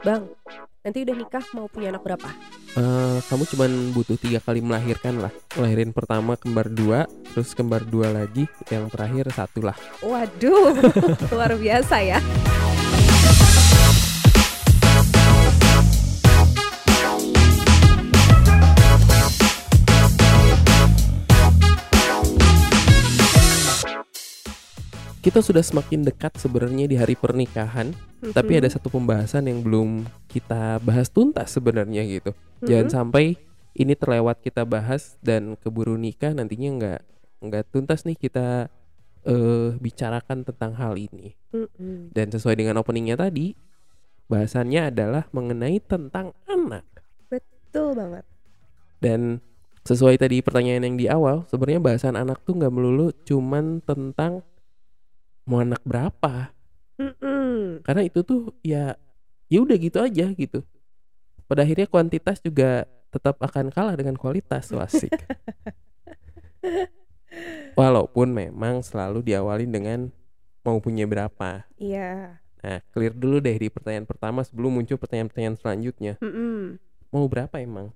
Bang, nanti udah nikah mau punya anak berapa? Eh, kamu cuman butuh tiga kali melahirkan lah. Lahirin pertama kembar dua, terus kembar dua lagi, yang terakhir satu lah. Waduh, luar biasa ya. Kita sudah semakin dekat sebenarnya di hari pernikahan, tapi Mhm. ada satu pembahasan yang belum kita bahas tuntas sebenarnya gitu. Jangan Mhm. sampai ini terlewat kita bahas dan keburu nikah nantinya nggak nggak tuntas nih kita eh bicarakan tentang hal ini. Mhm. Dan sesuai dengan openingnya tadi, bahasannya adalah mengenai tentang anak. Betul banget. Dan sesuai tadi pertanyaan yang di awal, sebenarnya bahasan anak tuh nggak melulu cuman tentang mau anak berapa. Mhm. Karena itu tuh ya ya udah gitu aja gitu. Pada akhirnya kuantitas juga tetap akan kalah dengan kualitas Wah, asik. Walaupun memang selalu diawali dengan mau punya berapa. Iya. Nah, clear dulu deh di pertanyaan pertama sebelum muncul pertanyaan-pertanyaan selanjutnya. Mhm. Mau berapa emang?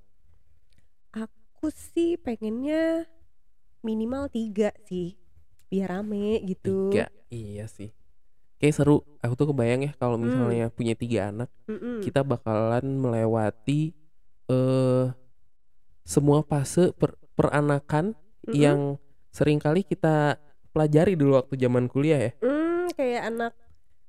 Aku sih pengennya minimal tiga sih, biar rame gitu. Tiga. Iya sih. Kayak seru. Aku tuh kebayang ya kalau misalnya punya tiga anak, Mhm. kita bakalan melewati eh semua fase per- peranakan Mhm. yang sering kali kita pelajari dulu waktu zaman kuliah ya. Hmm, kayak anak.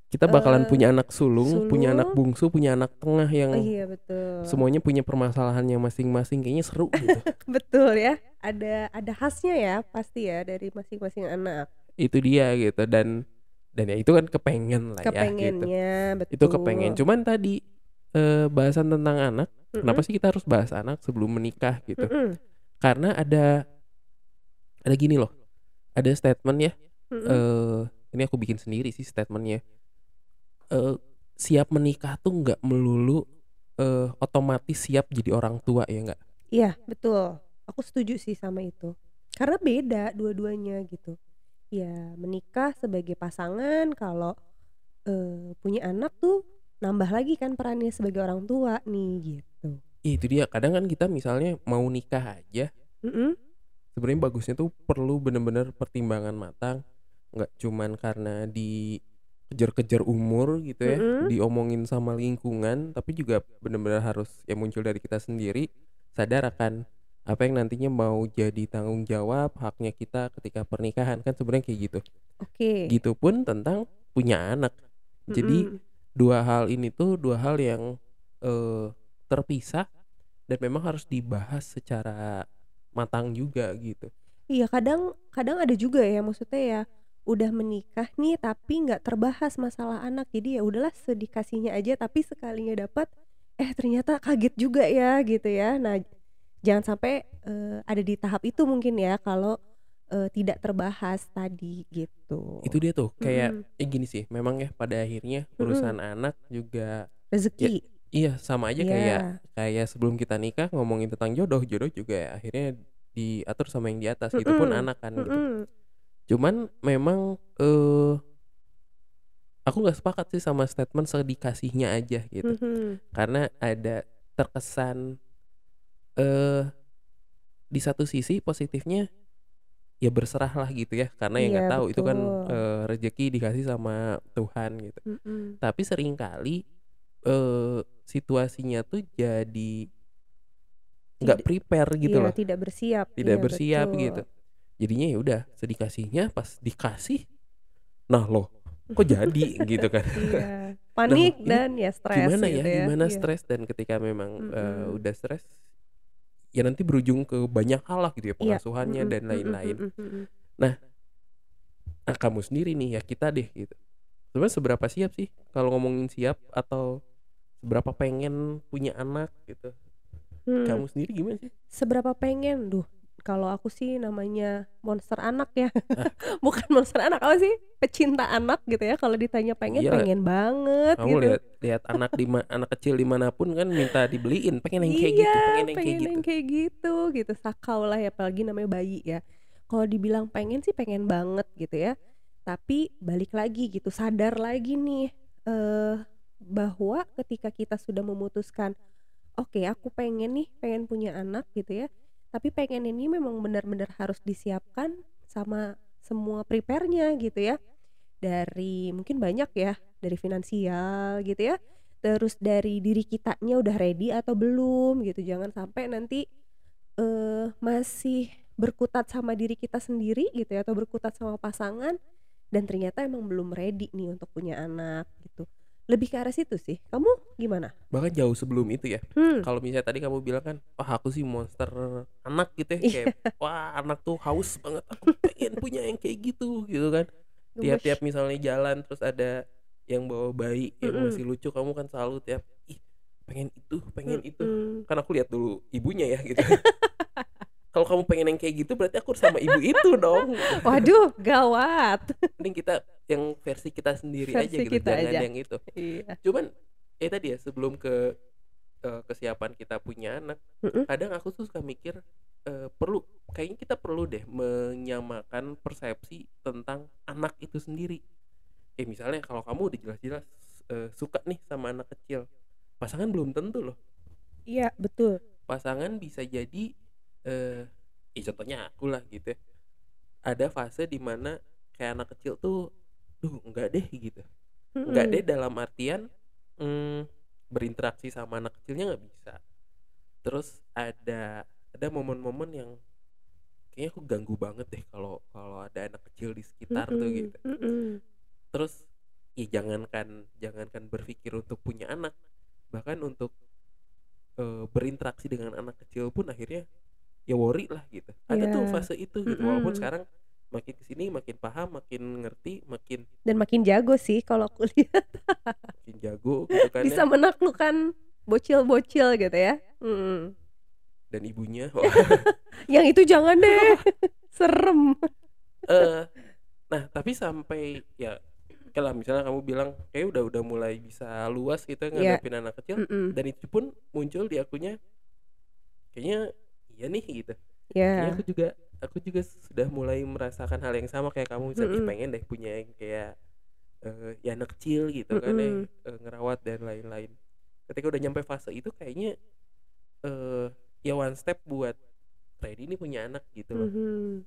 Kita bakalan Eh, punya anak sulung, punya anak sulung. bungsu, punya anak tengah yang Oh iya betul. semuanya punya permasalahannya masing-masing. Kayaknya seru gitu. Betul ya. Ada ada khasnya ya pasti ya dari masing-masing anak. Itu dia gitu dan dan ya itu kan kepengen lah ya gitu. Betul. Itu kepengen. Cuman tadi eh, bahasan tentang anak, Mm-mm. kenapa sih kita harus bahas anak sebelum menikah gitu? Mm-mm. Karena ada ada gini loh. Ada statement ya. Mm-mm. eh ini aku bikin sendiri sih statementnya. Eh siap menikah tuh nggak melulu eh otomatis siap jadi orang tua ya nggak? Iya betul. Aku setuju sih sama itu. Karena beda dua-duanya gitu. Ya menikah sebagai pasangan kalau eh, punya anak tuh nambah lagi kan perannya sebagai orang tua nih gitu. Ya, itu dia. Kadang kan kita misalnya mau nikah aja, Mm-mm. sebenarnya bagusnya tuh perlu bener-bener pertimbangan matang nggak cuman karena dikejar-kejar umur gitu ya Mm-mm. diomongin sama lingkungan tapi juga bener-bener harus yang muncul dari kita sendiri sadar akan apa yang nantinya mau jadi tanggung jawab haknya kita ketika pernikahan? Kan sebenarnya kayak gitu. Oke. gitu pun tentang punya anak. Jadi Mm-mm. dua hal ini tuh dua hal yang eh, terpisah dan memang harus dibahas secara matang juga gitu. Iya kadang kadang ada juga ya maksudnya ya udah menikah nih tapi nggak terbahas masalah anak. Jadi ya udahlah sedikasihnya aja tapi sekalinya dapat eh ternyata kaget juga ya gitu ya. Nah jangan sampai eh, ada di tahap itu mungkin ya kalau eh, tidak terbahas tadi gitu itu dia tuh kayak Mm-mm. eh gini sih memang ya pada akhirnya urusan anak juga rezeki iya sama aja Iya. kayak kayak sebelum kita nikah ngomongin tentang jodoh jodoh juga ya, akhirnya diatur sama yang di atas gitu pun Mm-mm. anak kan gitu Mm-mm. cuman memang eh aku nggak sepakat sih sama statement sedikasihnya aja gitu Mhm. karena ada terkesan eh di satu sisi positifnya ya berserah lah gitu ya. Karena yang nggak Iya, tahu itu kan eh, rezeki dikasih sama Tuhan gitu. Mm-mm. tapi sering kali eh situasinya tuh jadi nggak prepare gitu Iya, loh. tidak bersiap. Tidak Iya, bersiap betul. gitu. Jadinya ya udah sedikasihnya pas dikasih nah loh kok jadi gitu kan? Iya panik ini dan ya stres gimana ya? gitu gimana Iya. stres dan ketika memang eh, Mm-mm. udah stres ya nanti berujung ke banyak hal lah gitu ya Iya. pengasuhannya Mm-mm, dan lain-lain mm-mm. nah kamu sendiri nih ya kita deh gitu sebenarnya seberapa siap sih kalau ngomongin siap atau seberapa pengen punya anak gitu Hmm. kamu sendiri gimana sih seberapa pengen duh kalau aku sih namanya monster anak ya. Ah. bukan monster anak apa sih? Pecinta anak gitu ya. Kalau ditanya pengen Iya. pengen banget kamu gitu. lihat lihat anak di anak kecil di mana pun kan minta dibeliin. Pengen yang kayak iya gitu pengen yang kayak pengen gitu. yang kayak gitu gitu. Sakau lah ya apalagi namanya bayi ya. Kalau dibilang pengen sih pengen banget gitu ya. Tapi balik lagi gitu sadar lagi nih eh bahwa ketika kita sudah memutuskan oke aku pengen nih pengen punya anak gitu ya tapi pengen ini memang benar-benar harus disiapkan sama semua prepare-nya gitu ya. Dari mungkin banyak ya dari finansial gitu ya. Terus dari diri kitanya udah ready atau belum gitu. Jangan sampai nanti eh masih berkutat sama diri kita sendiri gitu ya atau berkutat sama pasangan dan ternyata emang belum ready nih untuk punya anak gitu lebih ke arah situ sih. Kamu gimana? Bahkan jauh sebelum itu ya. Hmm. kalau misalnya tadi kamu bilang kan wah aku sih monster anak gitu ya. Iya. kayak wah anak tuh haus banget. Aku pengen punya yang kayak gitu gitu kan. Tiap-tiap misalnya jalan terus ada yang bawa bayi yang Mm-mm. masih lucu kamu kan selalu tiap ih pengen itu pengen itu. Mm-mm. kan aku lihat dulu ibunya ya gitu. Kalau kamu pengen yang kayak gitu berarti aku harus sama ibu itu dong. Waduh gawat. Mending kita yang versi kita sendiri aja Versi gitu kita jangan aja. yang itu iya cuman eh tadi ya sebelum ke eh, kesiapan kita punya anak Mm-mm. kadang aku tuh suka mikir eh, perlu kayaknya kita perlu deh menyamakan persepsi tentang anak itu sendiri eh misalnya kalau kamu udah jelas-jelas eh, suka nih sama anak kecil pasangan belum tentu loh iya betul pasangan bisa jadi eh ya contohnya aku lah gitu ya. ada fase di mana kayak anak kecil tuh duh enggak deh gitu enggak Mm-mm. deh dalam artian mm, berinteraksi sama anak kecilnya nggak bisa terus ada ada momen-momen yang kayaknya aku ganggu banget deh kalau kalau ada anak kecil di sekitar tuh Mm-mm. gitu Mm-mm. terus ya jangankan jangankan berpikir untuk punya anak bahkan untuk eh, berinteraksi dengan anak kecil pun akhirnya ya worry lah gitu ada tuh Iya. fase itu gitu walaupun Mm-mm. sekarang makin ke sini makin paham makin ngerti makin dan makin jago sih kalau aku lihat makin jago gitu kan bisa ya. menaklukkan bocil-bocil gitu ya Mm. dan ibunya yang itu jangan deh serem eh nah tapi sampai ya kalau misalnya kamu bilang kayak udah udah mulai bisa luas gitu Iya. ngadepin anak kecil Mm-mm. dan itu pun muncul di akunya kayaknya iya nih gitu ya kayaknya aku juga aku juga sudah mulai merasakan hal yang sama kayak kamu misalnya "Ih, Mm-mm. pengen deh punya yang kayak eh, ya anak kecil gitu kan ya Mm-mm. eh, ngerawat dan lain-lain. Ketika udah nyampe fase itu kayaknya eh ya one step buat ready nih punya anak gitu loh. Mhm.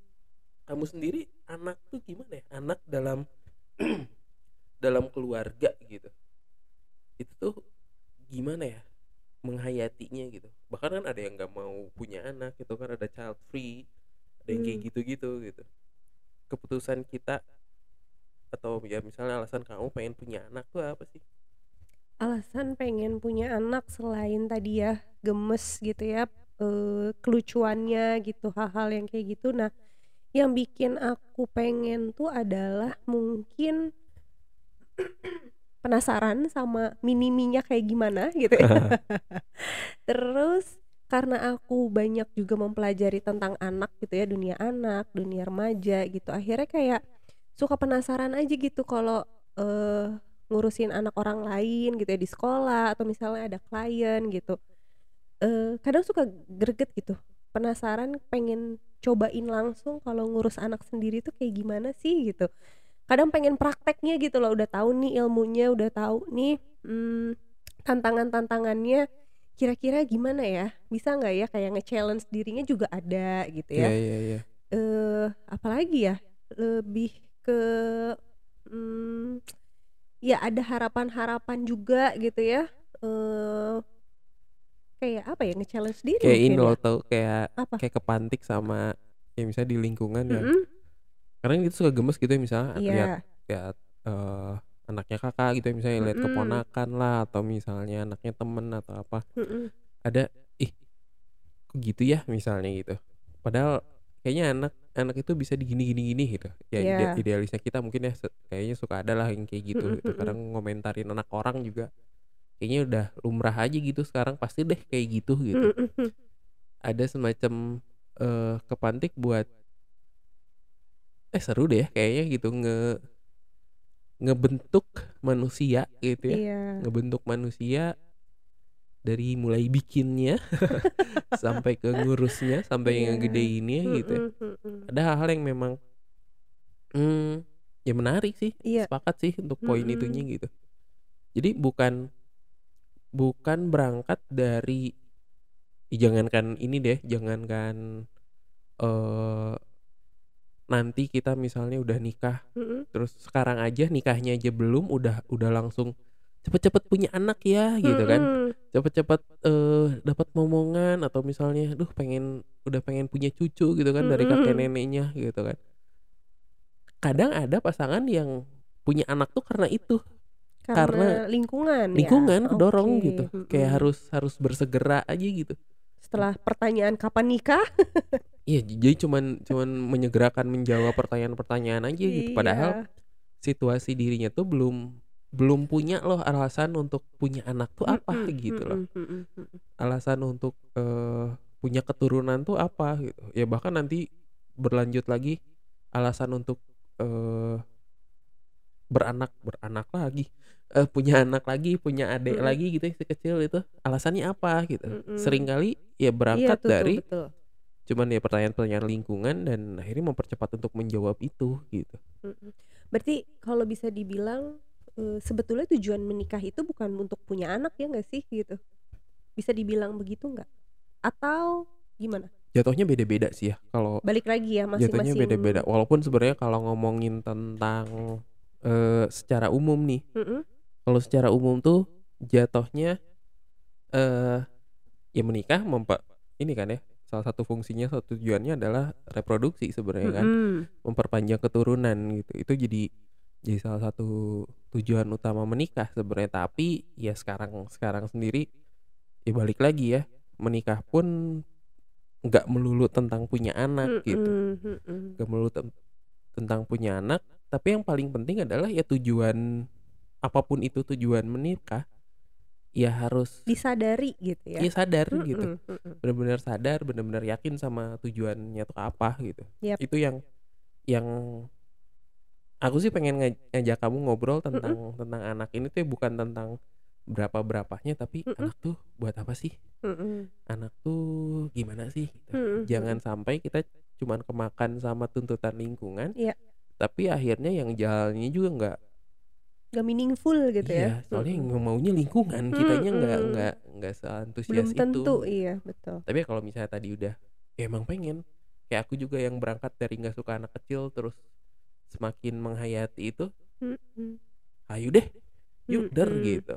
kamu sendiri anak tuh gimana ya? Anak dalam dalam keluarga gitu. Itu tuh gimana ya? Menghayatinya gitu. Bahkan kan ada yang nggak mau punya anak gitu kan ada child free yang kayak Hmm. gitu-gitu gitu. Keputusan kita atau ya misalnya alasan kamu pengen punya anak tuh apa sih? Alasan pengen punya anak selain tadi ya gemes gitu ya eh, kelucuannya gitu hal-hal yang kayak gitu. Nah yang bikin aku pengen tuh adalah mungkin penasaran sama mini-minya kayak gimana gitu ya. Terus karena aku banyak juga mempelajari tentang anak gitu ya dunia anak dunia remaja gitu. Akhirnya kayak suka penasaran aja gitu kalau eh ngurusin anak orang lain gitu ya di sekolah atau misalnya ada klien gitu. Eh kadang suka greget gitu penasaran pengen cobain langsung kalau ngurus anak sendiri tuh kayak gimana sih gitu. Kadang pengen prakteknya gitu loh udah tahu nih ilmunya udah tahu nih hmm, tantangan-tantangannya kira-kira gimana ya? Bisa nggak ya kayak nge-challenge dirinya juga ada gitu ya? Iya iya eh apalagi ya? Lebih ke hmm, ya ada harapan-harapan juga gitu ya? Eh kayak apa ya? Nge-challenge diri kayak ini loh ya. tau kayak apa? kayak kepantik sama ya misalnya di lingkungan ya. Mm-mm, karena itu suka gemes gitu ya misalnya lihat iya lihat eh, anaknya kakak gitu ya misalnya lihat keponakan lah atau misalnya anaknya temen atau apa. Ada ih kok gitu ya? misalnya gitu. Padahal kayaknya anak anak itu bisa digini gini gini gitu. Ya ide- Iya. idealisnya kita mungkin ya kayaknya suka ada lah yang kayak gitu Mm-mm, gitu kadang ngomentarin anak orang juga kayaknya udah lumrah aja gitu sekarang pasti deh kayak gitu gitu. Ada semacam eh kepantik buat eh seru deh ya kayaknya gitu nge ngebentuk manusia gitu ya iya ngebentuk manusia dari mulai bikinnya sampai ke ngurusnya sampai Iya. yang gedeinnya gitu ya. Ada hal-hal yang memang hmm, ya menarik sih Iya. sepakat sih untuk poin Mm-mm. itunya gitu jadi bukan bukan berangkat dari Ih, jangankan ini deh jangankan eh nanti kita misalnya udah nikah Mm-mm. terus sekarang aja nikahnya aja belum udah udah langsung cepet-cepet punya anak ya gitu kan Mm-mm. cepet-cepet eh dapat momongan atau misalnya duh pengen udah pengen punya cucu gitu kan dari kakek neneknya gitu kan kadang ada pasangan yang punya anak tuh karena itu karena, Karena lingkungan ya? lingkungan kedorong Oke. gitu kayak harus harus bersegera aja gitu setelah pertanyaan kapan nikah iya jadi cuman cuman menyegerakan menjawab pertanyaan-pertanyaan aja gitu padahal Iya. situasi dirinya tuh belum belum punya loh alasan untuk punya anak tuh apa Mm-mm, gitu loh mm-mm, mm-mm. alasan untuk eh, punya keturunan tuh apa gitu ya bahkan nanti berlanjut lagi alasan untuk eh, beranak beranak lagi eh, punya anak lagi punya adik Mm-mm. lagi gitu ya si kecil itu alasannya apa gitu Mm-mm. sering kali ya Iya, berangkat tuh, tuh, dari betul. cuman ya pertanyaan-pertanyaan lingkungan dan akhirnya mempercepat untuk menjawab itu gitu Mm-mm. Berarti kalau bisa dibilang eh, sebetulnya tujuan menikah itu bukan untuk punya anak ya nggak sih gitu? Bisa dibilang begitu nggak? Atau gimana? jatuhnya beda-beda sih ya kalau Balik lagi ya jatuhnya masing-masing. beda-beda walaupun sebenarnya kalau ngomongin tentang eh, secara umum nih Mm-mm. kalau secara umum tuh jatuhnya eh ya menikah mempa ini kan ya salah satu fungsinya satu tujuannya adalah reproduksi sebenarnya kan Mm-mm. memperpanjang keturunan gitu itu jadi jadi salah satu tujuan utama menikah sebenarnya tapi ya sekarang sekarang sendiri ya balik lagi ya menikah pun nggak melulu tentang punya anak gitu Mm-mm, mm-mm. nggak melulu ten- tentang punya anak tapi yang paling penting adalah ya tujuan apa pun itu tujuan menikah ya harus Disadari gitu ya. ya sadar gitu Mm-mm, mm-mm. benar-benar sadar benar-benar yakin sama tujuannya tuh apa gitu Yap. itu yang yang aku sih pengen ngaj- ngajak kamu ngobrol tentang tentang anak ini tuh ya bukan tentang berapa berapanya tapi Mm-mm. anak tuh buat apa sih Mm-mm, anak tuh gimana sih gitu. mm-mm, jangan sampai kita cuman kemakan sama tuntutan lingkungan Iya. Tapi akhirnya yang jalannya juga nggak nggak meaningful gitu iya ya. soalnya yang maunya lingkungan kitanya nggak Mm-mm. nggak nggak seantusias belum itu tentu iya betul. tapi kalau misalnya tadi udah ya emang pengen kayak aku juga yang berangkat dari nggak suka anak kecil terus semakin menghayati itu Mm-mm. ayo deh yuk der gitu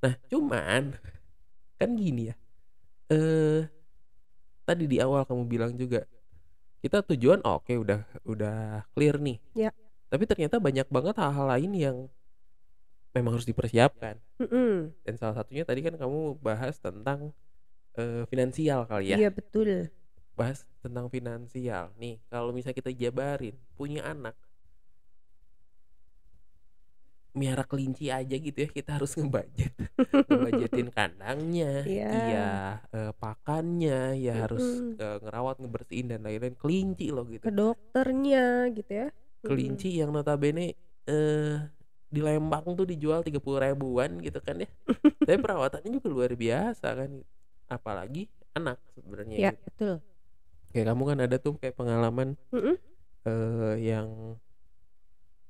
nah cuman kan gini ya eh tadi di awal kamu bilang juga kita tujuan oke udah udah clear nih Ya. tapi ternyata banyak banget hal-hal lain yang memang harus dipersiapkan Mm-mm. dan salah satunya tadi kan kamu bahas tentang eh, finansial kali ya Iya betul. bahas tentang finansial nih kalau misalnya kita jabarin punya anak miara kelinci aja gitu ya kita harus ngebudget ngebudgetin kandangnya Iya. iya eh, pakannya ya harus Mm-mm. eh, ngerawat ngebersihin dan lain-lain kelinci loh Ke gitu dokternya gitu ya. Kelinci yang notabene eh di Lembang tuh dijual tiga puluh ribuan gitu kan ya tapi perawatannya juga luar biasa kan apalagi anak sebenarnya Ya gitu. betul. kayak kamu kan ada tuh kayak pengalaman Mm-mm. eh yang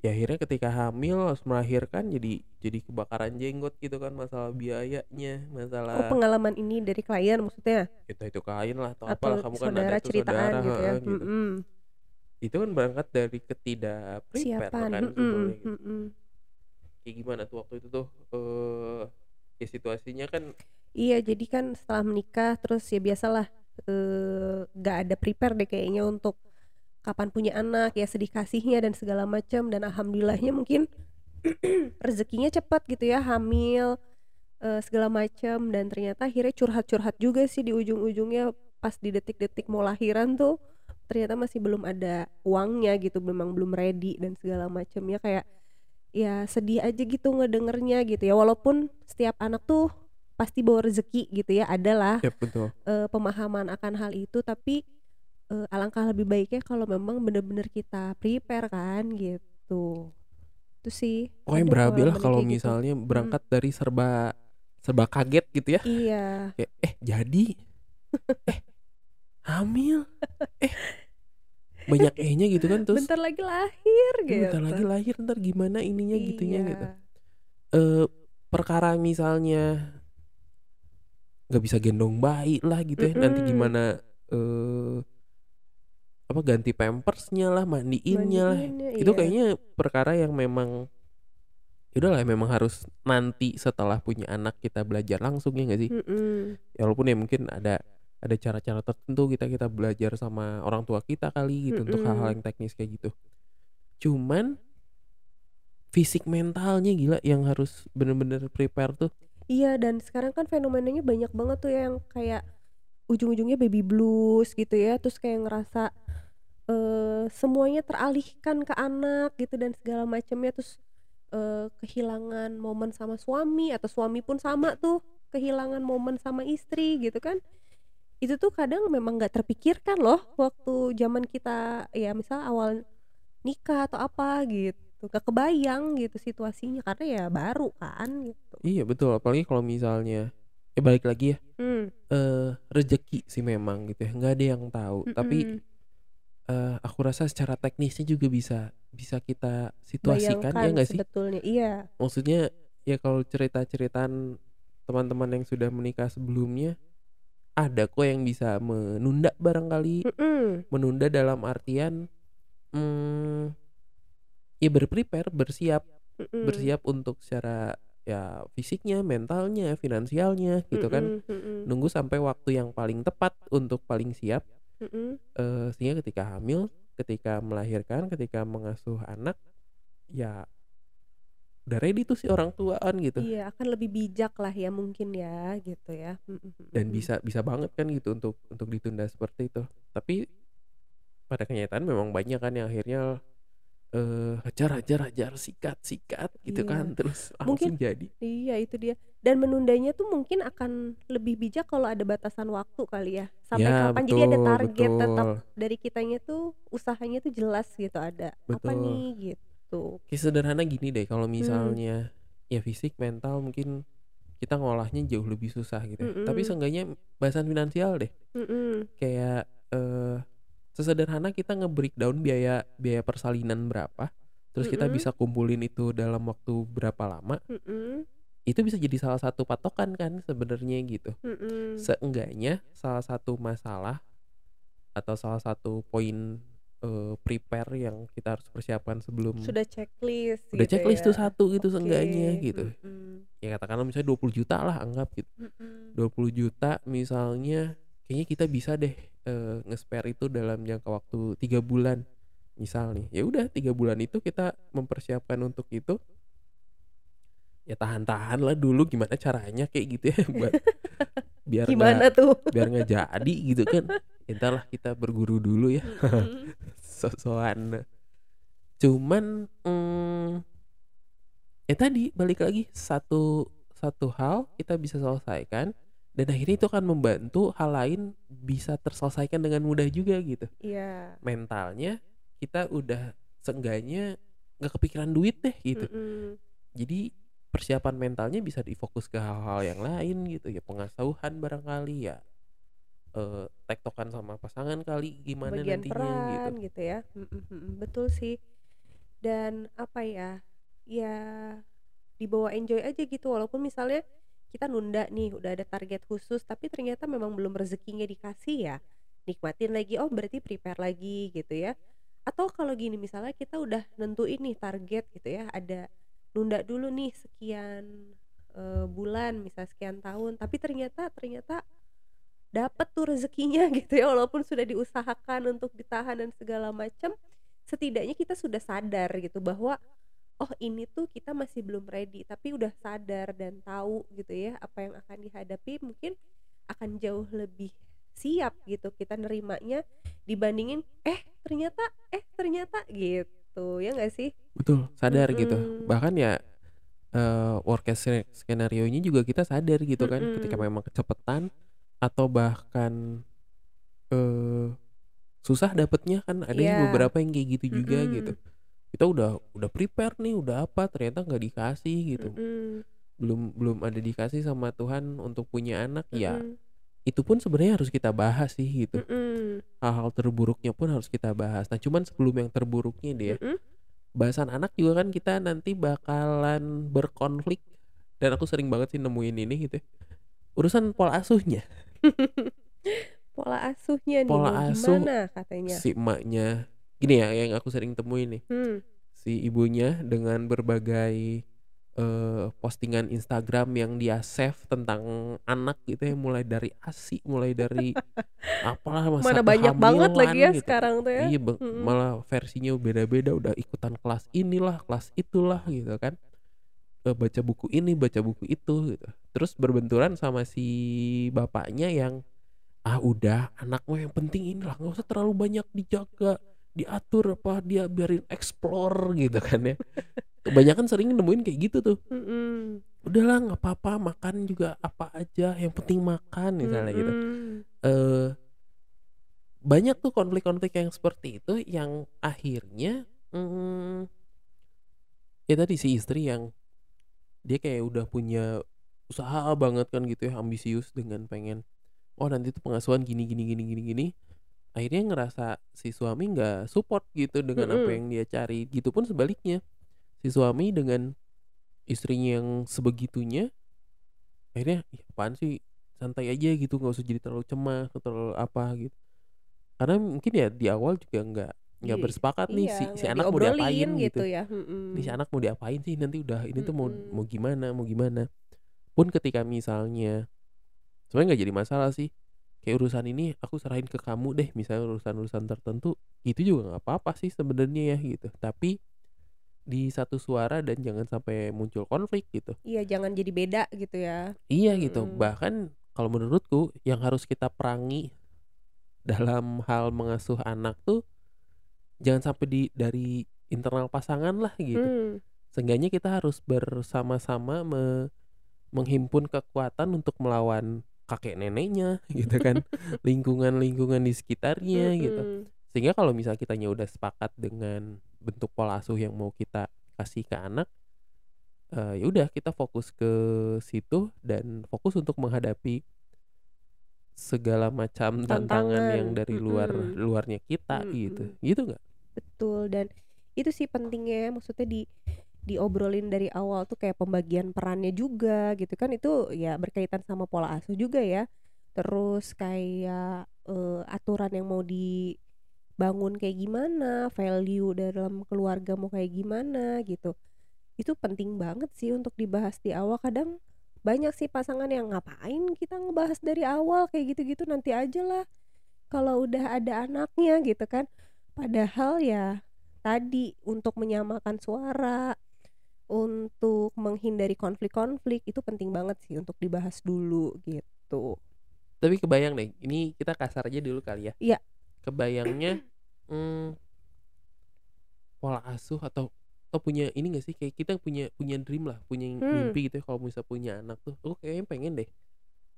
ya akhirnya ketika hamil harus melahirkan jadi jadi kebakaran jenggot gitu kan masalah biayanya Oh masalah pengalaman ini dari klien maksudnya itu itu kain lah atau, atau apalah kamu kan ada tuh ceritaan saudara gitu ya. gitu. Mm-mm. itu kan berangkat dari ketidak prepare Siapan. kan sebenarnya gitu. mm-mm. kayak gimana tuh waktu itu tuh eh ya situasinya kan Iya jadi kan setelah menikah terus ya biasalah eh, nggak ada prepare deh kayaknya untuk kapan punya anak ya sedih kasihnya dan segala macam. Dan alhamdulillahnya mungkin rezekinya cepat gitu ya hamil eh, segala macam. Dan ternyata akhirnya curhat-curhat juga sih di ujung-ujungnya. Pas di detik-detik mau lahiran tuh ternyata masih belum ada uangnya gitu memang belum ready dan segala macam ya. Kayak ya sedih aja gitu ngedengernya gitu ya. Walaupun setiap anak tuh pasti bawa rezeki gitu ya adalah ya betul. eh, pemahaman akan hal itu. Tapi eh, alangkah lebih baiknya kalau memang bener-bener kita prepare kan gitu. Itu sih pokoknya ada berabe lah kalau gitu. misalnya berangkat dari serba serba kaget gitu ya. Iya. Kayak eh jadi? Eh hamil? Eh banyak e-nya gitu kan terus? Bentar lagi lahir "Eh, gitu. bentar lagi lahir ntar gimana ininya gitunya Iya. gitu. Eh perkara misalnya nggak bisa gendong bayi lah gitu ya nanti Mm-mm. gimana eh apa ganti pampersnya lah mandiinnya lah Mandiinnya, itu iya. kayaknya perkara yang memang ya udahlah memang harus nanti setelah punya anak kita belajar langsung ya nggak sih Mm-mm. ya walaupun ya mungkin ada ada cara-cara tertentu kita kita belajar sama orang tua kita kali gitu untuk Mm-mm. hal-hal yang teknis kayak gitu cuman fisik mentalnya gila yang harus bener-bener prepare tuh Iya dan sekarang kan fenomenanya banyak banget tuh ya yang kayak ujung-ujungnya baby blues gitu ya terus kayak ngerasa eh semuanya teralihkan ke anak gitu dan segala macamnya terus eh, kehilangan momen sama suami atau suami pun sama tuh kehilangan momen sama istri gitu kan. Itu tuh kadang memang nggak terpikirkan loh waktu zaman kita ya misal awal nikah atau apa gitu. Gak kebayang gitu situasinya karena ya baru kan gitu. Iya betul. Apalagi kalau misalnya ya balik lagi ya. Hmm. eh rezeki sih memang gitu ya. Nggak ada yang tahu. Tapi Eh aku rasa secara teknisnya juga bisa bisa kita situasikan ya Bayangkan nggak sih? sebetulnya iya. Maksudnya ya kalau cerita-ceritaan teman-teman yang sudah menikah sebelumnya ada kok yang bisa menunda barangkali? Mm-mm. menunda dalam artian hmm, ya berprepare bersiap. Mm-mm. bersiap untuk secara ya fisiknya mentalnya finansialnya gitu kan? Mm-mm, mm-mm, nunggu sampai waktu yang paling tepat untuk paling siap mm-mm. eh, sehingga ketika hamil ketika melahirkan ketika mengasuh anak ya udah ready tuh si orang tua kan gitu. Iya akan lebih bijak lah ya mungkin ya gitu ya. Dan bisa bisa banget kan gitu untuk untuk ditunda seperti itu. Tapi pada kenyataan memang banyak kan yang akhirnya eh hajar hajar hajar sikat sikat gitu Iya. kan terus Mungkin- langsung jadi. Iya itu dia dan menundanya tuh mungkin akan lebih bijak kalau ada batasan waktu kali ya sampai ya kapan betul jadi ada target betul tetap dari kitanya tuh usahanya tuh jelas gitu ada apa Betul. nih gitu Kayak sederhana gini deh Hmm. kalau misalnya ya fisik mental mungkin kita ngolahnya jauh lebih susah gitu ya. tapi Mm-mm. seenggaknya bahasan finansial deh Mm-mm. kayak eh sesederhana kita nge-breakdown biaya biaya persalinan berapa terus kita Mm-mm. bisa kumpulin itu dalam waktu berapa lama Mm-mm. Itu bisa jadi salah satu patokan kan sebenarnya gitu Mm-mm. seenggaknya salah satu masalah atau salah satu poin eh, prepare yang kita harus persiapkan sebelum sudah checklist udah gitu checklist ya. tuh satu gitu Oke, seenggaknya gitu mm-mm, ya katakanlah misalnya 20 juta lah anggap gitu mm-mm. 20 juta misalnya kayaknya kita bisa deh eh, nge-spare itu dalam jangka waktu tiga bulan misal nih ya udah tiga bulan itu kita mempersiapkan untuk itu ya tahan-tahan lah dulu gimana caranya kayak gitu ya buat biar gimana nggak tuh? biar nggak jadi gitu kan. Ya lah kita berguru dulu ya. Mm-mm. sosokan cuman mm, ya tadi balik lagi satu satu hal kita bisa selesaikan dan akhirnya itu akan membantu hal lain bisa terselesaikan dengan mudah juga gitu. Iya. Mentalnya kita udah seenggaknya nggak kepikiran duit deh gitu. Mm-mm. jadi persiapan mentalnya bisa difokus ke hal-hal yang lain gitu ya pengasuhan barangkali ya eh tektokan sama pasangan kali gimana bagian nantinya peran gitu gitu, ya Mm-mm, betul sih. Dan apa ya ya dibawa enjoy aja gitu walaupun misalnya kita nunda nih udah ada target khusus tapi ternyata memang belum rezekinya dikasih ya nikmatin lagi oh berarti prepare lagi gitu ya. Atau kalau gini misalnya kita udah nentuin nih target gitu ya ada nunda dulu nih sekian eh, bulan misal sekian tahun. Tapi ternyata ternyata dapat tuh rezekinya gitu ya. Walaupun sudah diusahakan untuk ditahan dan segala macam setidaknya kita sudah sadar gitu bahwa oh ini tuh kita masih belum ready. Tapi udah sadar dan tahu gitu ya apa yang akan dihadapi mungkin akan jauh lebih siap gitu kita nerimanya dibandingin eh ternyata eh ternyata gitu ya nggak sih betul sadar gitu Mm-mm. bahkan ya eh worst case skenario nya juga kita sadar gitu kan ketika Mm-mm. memang kecepatan atau bahkan eh susah dapetnya kan ada yang Iya. beberapa yang kayak gitu juga Mm-mm. gitu kita udah udah prepare nih udah apa ternyata nggak dikasih gitu Mm-mm. belum belum ada dikasih sama Tuhan untuk punya anak ya Mm-mm. Itu pun sebenarnya harus kita bahas sih gitu Mm-mm. hal-hal terburuknya pun harus kita bahas nah cuman sebelum yang terburuknya dia Mm-mm. bahasan anak juga kan kita nanti bakalan berkonflik dan aku sering banget sih nemuin ini gitu ya. urusan pola asuhnya pola asuhnya nih Pola mau asuh gimana katanya si emaknya gini ya yang aku sering temuin nih hmm. si ibunya dengan berbagai eh, postingan Instagram yang dia save tentang anak gitu ya mulai dari ASI mulai dari apalah masa mana banyak banget lagi ya gitu. sekarang tuh ya Iya bang, Mm-mm. malah versinya beda-beda udah ikutan kelas inilah kelas itulah gitu kan Eh, baca buku ini baca buku itu gitu terus berbenturan sama si bapaknya yang ah udah anakmu yang penting inilah nggak usah terlalu banyak dijaga diatur apa dia biarin explore gitu kan ya kebanyakan sering nemuin kayak gitu tuh Mm-mm. udahlah nggak apa-apa makan juga apa aja yang penting makan misalnya gitu Mm-mm. eh banyak tuh konflik-konflik yang seperti itu yang akhirnya mm, ya tadi si istri yang dia kayak udah punya usaha banget kan gitu ya ambisius dengan pengen oh nanti tuh pengasuhan gini gini gini gini gini akhirnya ngerasa si suami nggak support gitu dengan apa Mm-mm. yang dia cari gitu pun sebaliknya si suami dengan istrinya yang sebegitunya akhirnya "Ih, apaan sih santai aja gitu nggak usah jadi terlalu cemas atau terlalu apa gitu karena mungkin ya di awal juga nggak nggak Iya, bersepakat nih iya, si si anak mau diapain diobrolin gitu, ya Mm-mm. nih si anak mau diapain sih nanti udah ini tuh mau Mm-mm. mau gimana mau gimana pun ketika misalnya sebenarnya nggak jadi masalah sih kayak urusan ini aku serahin ke kamu deh misalnya urusan-urusan tertentu itu juga nggak apa-apa sih sebenarnya ya gitu tapi di satu suara dan jangan sampai muncul konflik gitu iya jangan jadi beda gitu ya Iya gitu. Mm-mm. Bahkan kalau menurutku yang harus kita perangi dalam hal mengasuh anak tuh jangan sampai di dari internal pasangan lah gitu. Hmm. Seenggaknya kita harus bersama-sama me- menghimpun kekuatan untuk melawan kakek neneknya gitu kan, lingkungan-lingkungan di sekitarnya gitu. Mm-mm. Sehingga kalau misal kitanya udah sepakat dengan bentuk pola asuh yang mau kita kasih ke anak, eh, ya udah kita fokus ke situ dan fokus untuk menghadapi segala macam tantangan, Tantangan, yang dari luar mm-mm. luarnya kita gitu. Mm-mm. Gitu nggak? betul dan itu sih pentingnya ya, maksudnya di diobrolin dari awal tuh kayak pembagian perannya juga gitu kan itu ya berkaitan sama pola asuh juga ya. Terus kayak eh, aturan yang mau dibangun kayak gimana value dalam keluarga mau kayak gimana gitu. Itu penting banget sih untuk dibahas di awal. Kadang banyak sih pasangan yang ngapain kita ngebahas dari awal? Kayak gitu-gitu nanti aja lah kalau udah ada anaknya gitu kan. Padahal ya tadi untuk menyamakan suara untuk menghindari konflik-konflik itu penting banget sih untuk dibahas dulu gitu Tapi kebayang deh, ini kita kasar aja dulu kali ya. Iya. Kebayangnya hmm, pola asuh atau atau punya ini gak sih kayak kita punya punya dream lah, punya Hmm. mimpi gitu ya kalau bisa punya anak tuh. Aku kayaknya pengen deh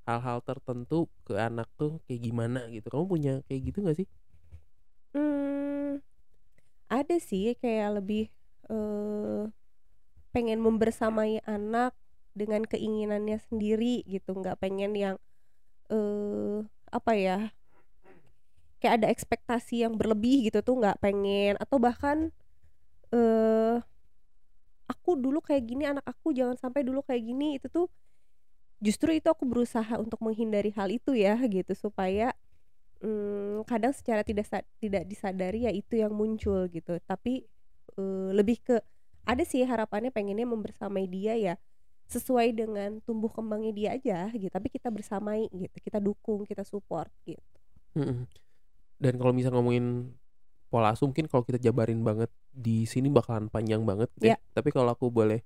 hal-hal tertentu ke anak tuh kayak gimana gitu. Kamu punya kayak gitu gak sih? Hmm, ada sih kayak lebih eh, pengen membersamai anak dengan keinginannya sendiri gitu, nggak pengen yang eh apa ya kayak ada ekspektasi yang berlebih gitu tuh nggak pengen. Atau bahkan eh aku dulu kayak gini anak aku jangan sampai dulu kayak gini itu tuh justru itu aku berusaha untuk menghindari hal itu ya gitu. Supaya mm, kadang secara tidak tidak disadari ya itu yang muncul gitu. Tapi eh, lebih ke ada sih harapannya pengennya membersamai dia ya sesuai dengan tumbuh kembangnya dia aja gitu tapi kita bersamai gitu kita dukung kita support gitu. Dan kalau misal ngomongin pola asuh mungkin kalau kita jabarin banget di sini bakalan panjang banget gitu ya. Tapi kalau aku boleh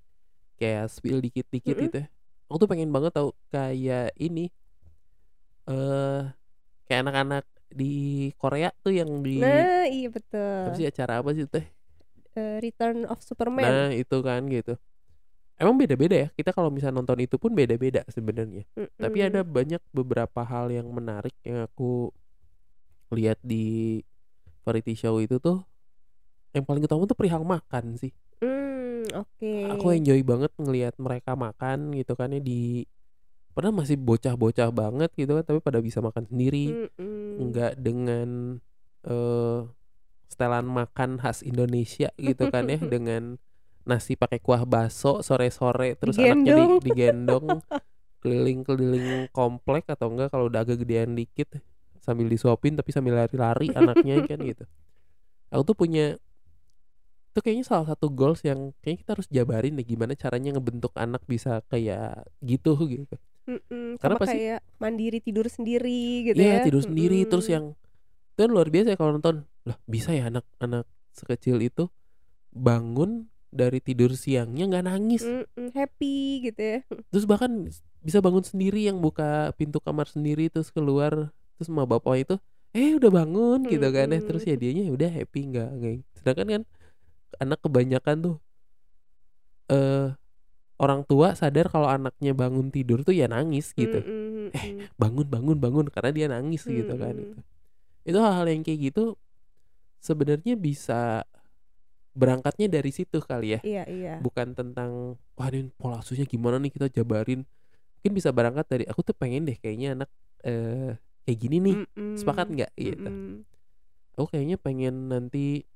kayak spill dikit-dikit Mm-mm. gitu ya. Aku tuh pengen banget tahu kayak ini eh kayak anak-anak di Korea tuh yang di nah iya apa betul sih acara apa sih teh? Eh, Return of Superman Nah, itu kan gitu. Emang beda-beda ya. Kita kalau misalnya nonton itu pun beda-beda sebenarnya. Tapi Mm-mm. ada banyak beberapa hal yang menarik yang aku lihat di variety show itu tuh yang paling utama tuh perihal makan sih. Hmm, oke Aku enjoy banget ngelihat mereka makan gitu kan ya di padahal masih bocah-bocah banget gitu kan tapi pada bisa makan sendiri, Mm-mm. enggak dengan eh setelan makan khas Indonesia gitu kan ya dengan nasi pakai kuah baso sore-sore terus anaknya Digendong. di, digendong keliling-keliling komplek atau enggak kalau udah agak gedean dikit sambil disuapin tapi sambil lari-lari anaknya kan gitu. Aku tuh punya itu kayaknya salah satu goals yang kayaknya kita harus jabarin deh gimana caranya ngebentuk anak bisa kayak gitu gitu. Mm-mm, Karena sama pasti- kayak mandiri tidur sendiri gitu Iya ya. tidur sendiri Mm-mm. terus yang itu kan luar biasa ya kalau nonton. Lah bisa ya anak-anak sekecil itu bangun dari tidur siangnya nggak nangis. Mm-mm, happy gitu ya. terus bahkan bisa bangun sendiri yang buka pintu kamar sendiri terus keluar terus sama bapak itu eh udah bangun gitu kan ya. Terus ya dianya udah happy nggak nggak. Sedangkan kan anak kebanyakan tuh eh orang tua sadar kalau anaknya bangun tidur tuh ya nangis gitu. Mm-mm, mm-mm. bangun bangun bangun karena dia nangis gitu kan itu itu hal-hal yang kayak gitu sebenarnya bisa berangkatnya dari situ kali ya. Iya iya. bukan tentang wah ini pola asuhnya gimana nih kita jabarin. Mungkin bisa berangkat dari aku tuh pengen deh kayaknya anak eh kayak gini nih. Mm-mm, sepakat nggak? Gitu mm-mm. aku kayaknya pengen nanti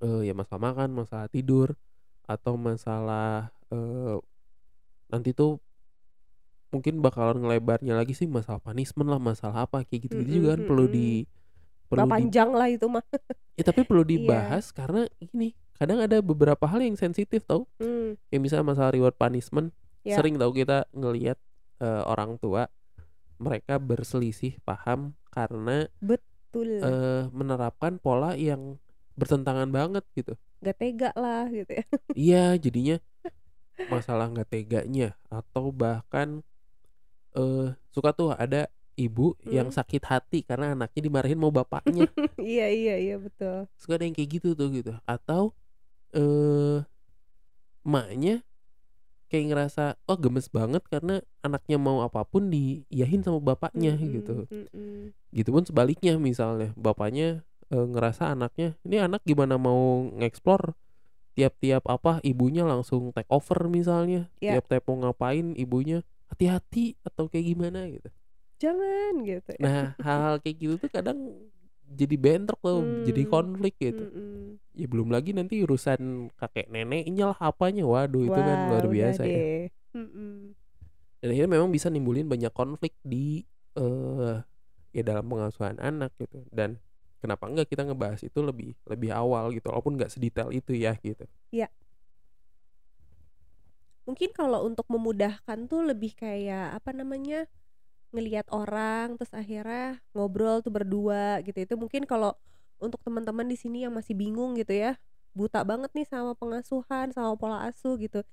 eh ya masalah makan masalah tidur atau masalah eh nanti tuh mungkin bakalan ngelebarnya lagi sih masalah punishment lah masalah apa kayak gitu gitu juga kan perlu di perlu Nggak di panjang lah itu mah. ya tapi perlu Iya. dibahas karena ini kadang ada beberapa hal yang sensitif tau Mm, kayak misalnya masalah reward punishment Ya. sering tau kita ngelihat eh, orang tua mereka berselisih paham karena betul. eh, menerapkan pola yang bertentangan banget gitu Gak tega lah gitu ya. iya jadinya masalah nggak teganya atau bahkan eh suka tuh ada ibu yang Hmm. sakit hati karena anaknya dimarahin mau bapaknya iya iya iya betul. suka ada yang kayak gitu tuh gitu atau eh emaknya kayak ngerasa oh gemes banget karena anaknya mau apa pun diiyahin sama bapaknya Mm-mm, gitu mm-mm. gitu pun sebaliknya misalnya bapaknya eh, ngerasa anaknya ini anak gimana mau ngeksplor tiap-tiap apa ibunya langsung take over misalnya Ya. tiap-tiap mau ngapain ibunya hati-hati atau kayak gimana gitu Jangan gitu. ya. nah hal-hal kayak gitu tuh kadang jadi bentrok tuh jadi Hmm. konflik gitu Mm-mm. ya belum lagi nanti urusan kakek neneknya lah apanya waduh itu kan Wah, luar biasa ya deh. Mm-mm. dan akhirnya memang bisa nimbulin banyak konflik di eh ya dalam pengasuhan anak gitu dan kenapa enggak kita ngebahas itu lebih lebih awal gitu walaupun nggak sedetail itu ya gitu Mungkin kalau untuk memudahkan tuh lebih kayak apa namanya ngelihat orang terus akhirnya ngobrol tuh berdua gitu. Itu mungkin kalau untuk teman-teman di sini yang masih bingung gitu ya buta banget nih sama pengasuhan sama pola asuh gitu.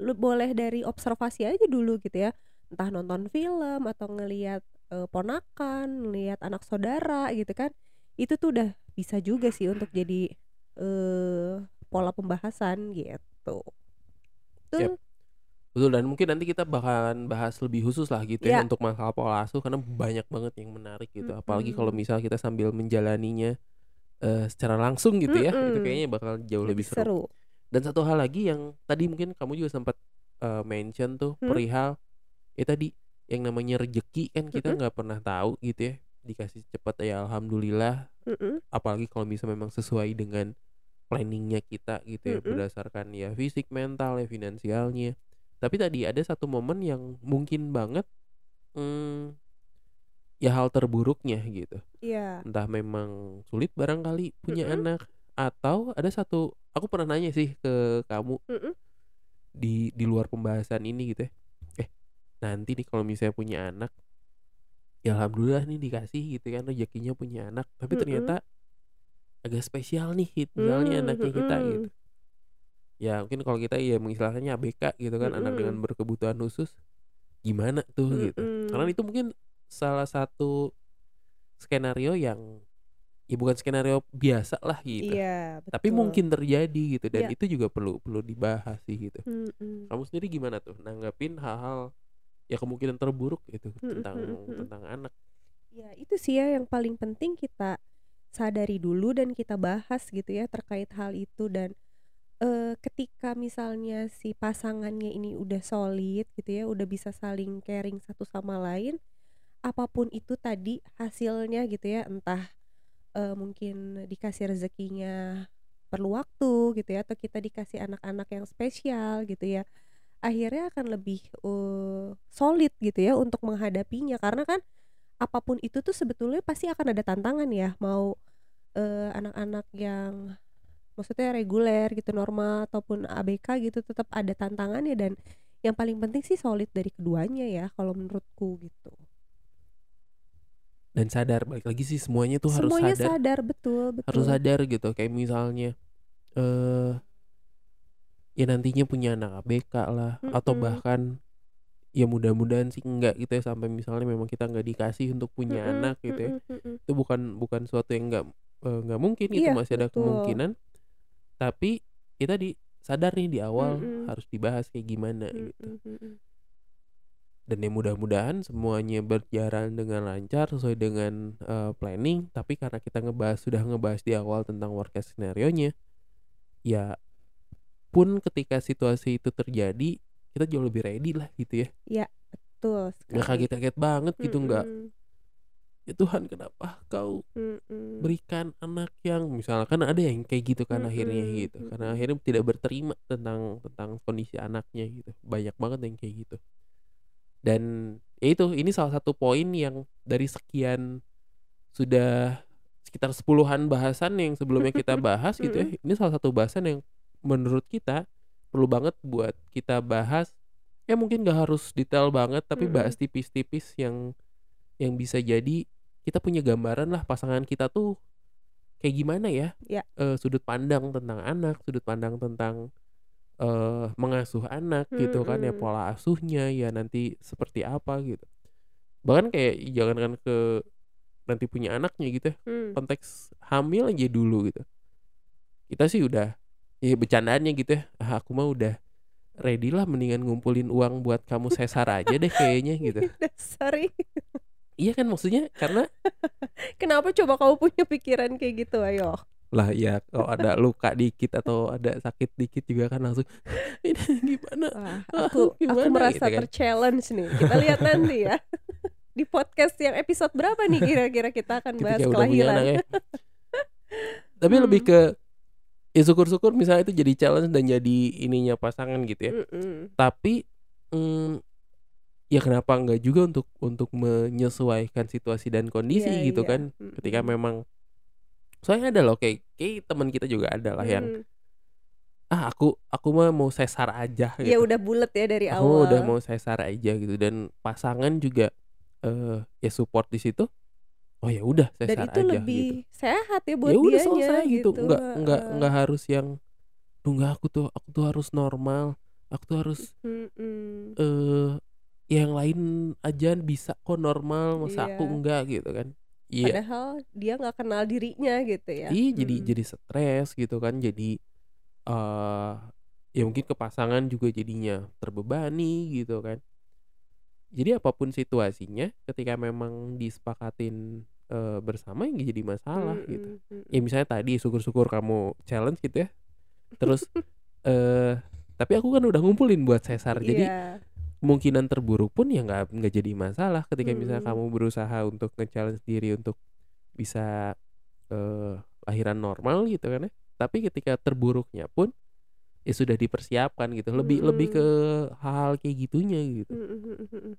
Lu boleh dari observasi aja dulu gitu ya. Entah nonton film atau ngelihat eh, ponakan ngelihat anak saudara gitu kan. Itu tuh udah bisa juga sih untuk jadi eh pola pembahasan gitu Yap. Betul. betul dan mungkin nanti kita bakalan bahas lebih khusus lah gitu ya Ya. untuk masalah pola asuh karena banyak banget yang menarik gitu apalagi kalau misal kita sambil menjalaninya eh, secara langsung gitu ya itu kayaknya bakal jauh lebih, seru. dan satu hal lagi yang tadi mungkin kamu juga sempat eh, mention tuh Hmm? perihal ya tadi yang namanya rejeki kan kita nggak pernah tahu gitu ya dikasih cepat ya alhamdulillah Mm-mm. apalagi kalau bisa memang sesuai dengan planningnya kita gitu ya Mm-mm. berdasarkan ya fisik mental ya finansialnya tapi tadi ada satu momen yang mungkin banget hmm, ya hal terburuknya gitu Iya. entah memang sulit barangkali punya Mm-mm. anak atau ada satu aku pernah nanya sih ke kamu Mm-mm. di di luar pembahasan ini gitu ya eh nanti nih kalau misalnya punya anak ya alhamdulillah nih dikasih gitu kan rezekinya punya anak tapi Mm-mm. ternyata agak spesial nih hit misalnya Mm, anaknya kita mm-mm. gitu ya mungkin kalau kita ya mengistilahkannya ABK gitu kan anak Mm-mm. dengan berkebutuhan khusus gimana tuh gitu Mm-mm. karena itu mungkin salah satu skenario yang ya bukan skenario biasa lah gitu Iya, tapi betul. mungkin terjadi gitu dan Iya. itu juga perlu perlu dibahas sih gitu Mm-mm. kamu sendiri gimana tuh nanggapin hal-hal ya kemungkinan terburuk itu tentang mm-mm. tentang anak Ya, itu sih ya yang paling penting kita sadari dulu dan kita bahas gitu ya terkait hal itu dan eh, ketika misalnya si pasangannya ini udah solid gitu ya, udah bisa saling caring satu sama lain, apa pun itu tadi hasilnya gitu ya, entah eh, mungkin dikasih rezekinya perlu waktu gitu ya atau kita dikasih anak-anak yang spesial gitu ya akhirnya akan lebih uh, solid gitu ya untuk menghadapinya. Karena kan apa pun itu tuh sebetulnya pasti akan ada tantangan ya. Mau uh, anak-anak yang maksudnya reguler gitu normal ataupun ABK gitu tetap ada tantangannya dan yang paling penting sih solid dari keduanya ya kalau menurutku gitu. Dan sadar balik lagi sih semuanya tuh harus semuanya sadar. sadar betul betul. Harus sadar gitu kayak misalnya eh ya nantinya punya anak ABK lah atau Mm-mm. bahkan ya mudah-mudahan sih enggak gitu ya sampai misalnya memang kita nggak dikasih untuk punya Mm-mm, anak gitu ya mm-mm, mm-mm. itu bukan bukan suatu yang nggak eh, nggak mungkin itu Iya, masih ada betul. kemungkinan tapi kita di sadar nih di awal Mm-mm. harus dibahas kayak gimana gitu Mm-mm, mm-mm. dan ya mudah-mudahan semuanya berjalan dengan lancar sesuai dengan eh, planning tapi karena kita ngebahas sudah ngebahas di awal tentang worst case scenario nya ya pun ketika situasi itu terjadi kita jauh lebih ready lah gitu ya. Betul nggak sekali. kaget-kaget banget gitu nggak. Mm-mm, ya Tuhan kenapa kau mm-mm. berikan anak yang misalkan ada yang kayak gitu kan akhirnya Mm-mm, gitu. Karena akhirnya tidak berterima tentang tentang kondisi anaknya gitu. Banyak banget yang kayak gitu. Dan ya itu ini salah satu poin yang dari sekian sudah sekitar sepuluhan bahasan yang sebelumnya kita bahas gitu ya. Ini salah satu bahasan yang menurut kita perlu banget buat kita bahas ya mungkin gak harus detail banget tapi Mm-mm. bahas tipis-tipis yang yang bisa jadi kita punya gambaran lah pasangan kita tuh kayak gimana ya Ya. Eh, sudut pandang tentang anak sudut pandang tentang eh mengasuh anak gitu kan ya pola asuhnya ya nanti seperti apa gitu bahkan kayak jangankan ke nanti punya anaknya gitu ya Mm. konteks hamil aja dulu gitu kita sih udah ya bercandaannya gitu ya ah, aku mah udah ready lah mendingan ngumpulin uang buat kamu sesar aja deh kayaknya gitu Sorry iya kan maksudnya karena Kenapa coba kamu punya pikiran kayak gitu ayo lah ya kalau ada luka dikit atau ada sakit dikit juga kan langsung ini gimana Wah, Ah, aku aku gimana merasa gitu kan. terchallenge nih. Kita lihat nanti ya. Di podcast yang episode berapa nih kira-kira kita akan bahas ketika anak kelahiran. ya tapi Hmm. lebih ke ya syukur-syukur misalnya itu jadi challenge dan jadi ininya pasangan gitu ya Mm-mm. tapi mm, ya kenapa enggak juga untuk untuk menyesuaikan situasi dan kondisi Iya, gitu iya. kan Mm-mm. ketika memang soalnya ada loh kayak kayak teman kita juga ada lah yang Mm. ah aku aku mah mau sesar aja Ya gitu udah bulat ya dari aku awal. udah mau sesar aja gitu dan pasangan juga eh ya support di situ oh ya udah Dan sesar itu aja lebih gitu sehat ya buat ya udah selesai gitu nggak nggak heeh. nggak harus yang tuh nggak aku tuh aku tuh harus normal aku tuh harus eh yang lain aja bisa kok normal masa aku Iya. enggak gitu kan iya Padahal dia nggak kenal dirinya gitu ya. iya jadi Mm-mm. jadi stres gitu kan jadi eh ya mungkin ke pasangan juga jadinya terbebani gitu kan jadi apa pun situasinya ketika memang disepakatin eh, bersama ya nggak jadi masalah gitu. Mm-mm, ya misalnya tadi syukur-syukur kamu challenge gitu ya. Terus eh tapi aku kan udah ngumpulin buat sesar jadi Iya. kemungkinan terburuk pun ya nggak nggak jadi masalah ketika misalnya Mm. kamu berusaha untuk nge-challenge diri untuk bisa eh lahiran normal gitu kan ya. Tapi ketika terburuknya pun ya sudah dipersiapkan gitu. Lebih lebih ke hal kayak gitunya gitu. Mm-mm-mm-mm.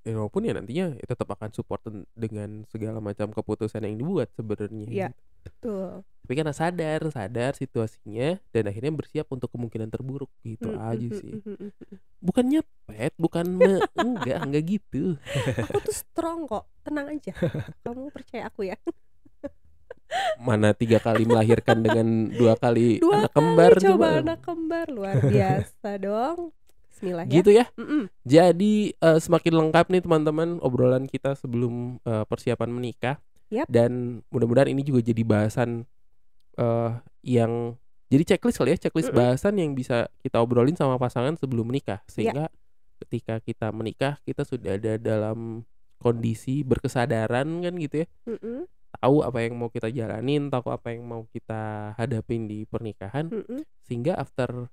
Ya walaupun ya nantinya ya tetap akan support dengan segala macam keputusan yang dibuat sebenarnya Iya. gitu. Betul. tapi karena sadar sadar situasinya dan akhirnya bersiap untuk kemungkinan terburuk gitu aja sih Mm-mm-mm-mm. bukannya pet bukan me- enggak enggak gitu Aku tuh strong kok, tenang aja. Kamu percaya aku ya. mana tiga kali melahirkan dengan dua kali Dua anak kembar Kali coba coba. anak kembar luar biasa dong. Bismillah ya. gitu ya Mm-mm. jadi eh, semakin lengkap nih teman-teman obrolan kita sebelum eh, persiapan menikah Yap. dan mudah-mudahan ini juga jadi bahasan eh yang jadi checklist kali ya checklist Mm-mm. bahasan yang bisa kita obrolin sama pasangan sebelum menikah sehingga ketika kita menikah kita sudah ada dalam kondisi berkesadaran kan gitu ya Mm-mm. tahu apa yang mau kita jalanin tahu apa yang mau kita hadapin di pernikahan Mm-mm. sehingga after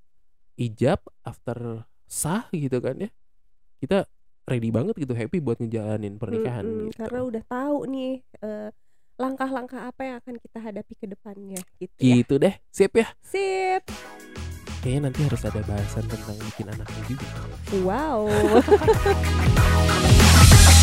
ijab after sah gitu kan ya kita ready banget gitu happy buat ngejalanin pernikahan Mm-mm. gitu Karena udah tahu nih eh, langkah-langkah apa yang akan kita hadapi ke depannya gitu ya. Gitu deh. Sip ya. Sip. Kayaknya nanti harus ada bahasan tentang bikin anaknya juga. Wow.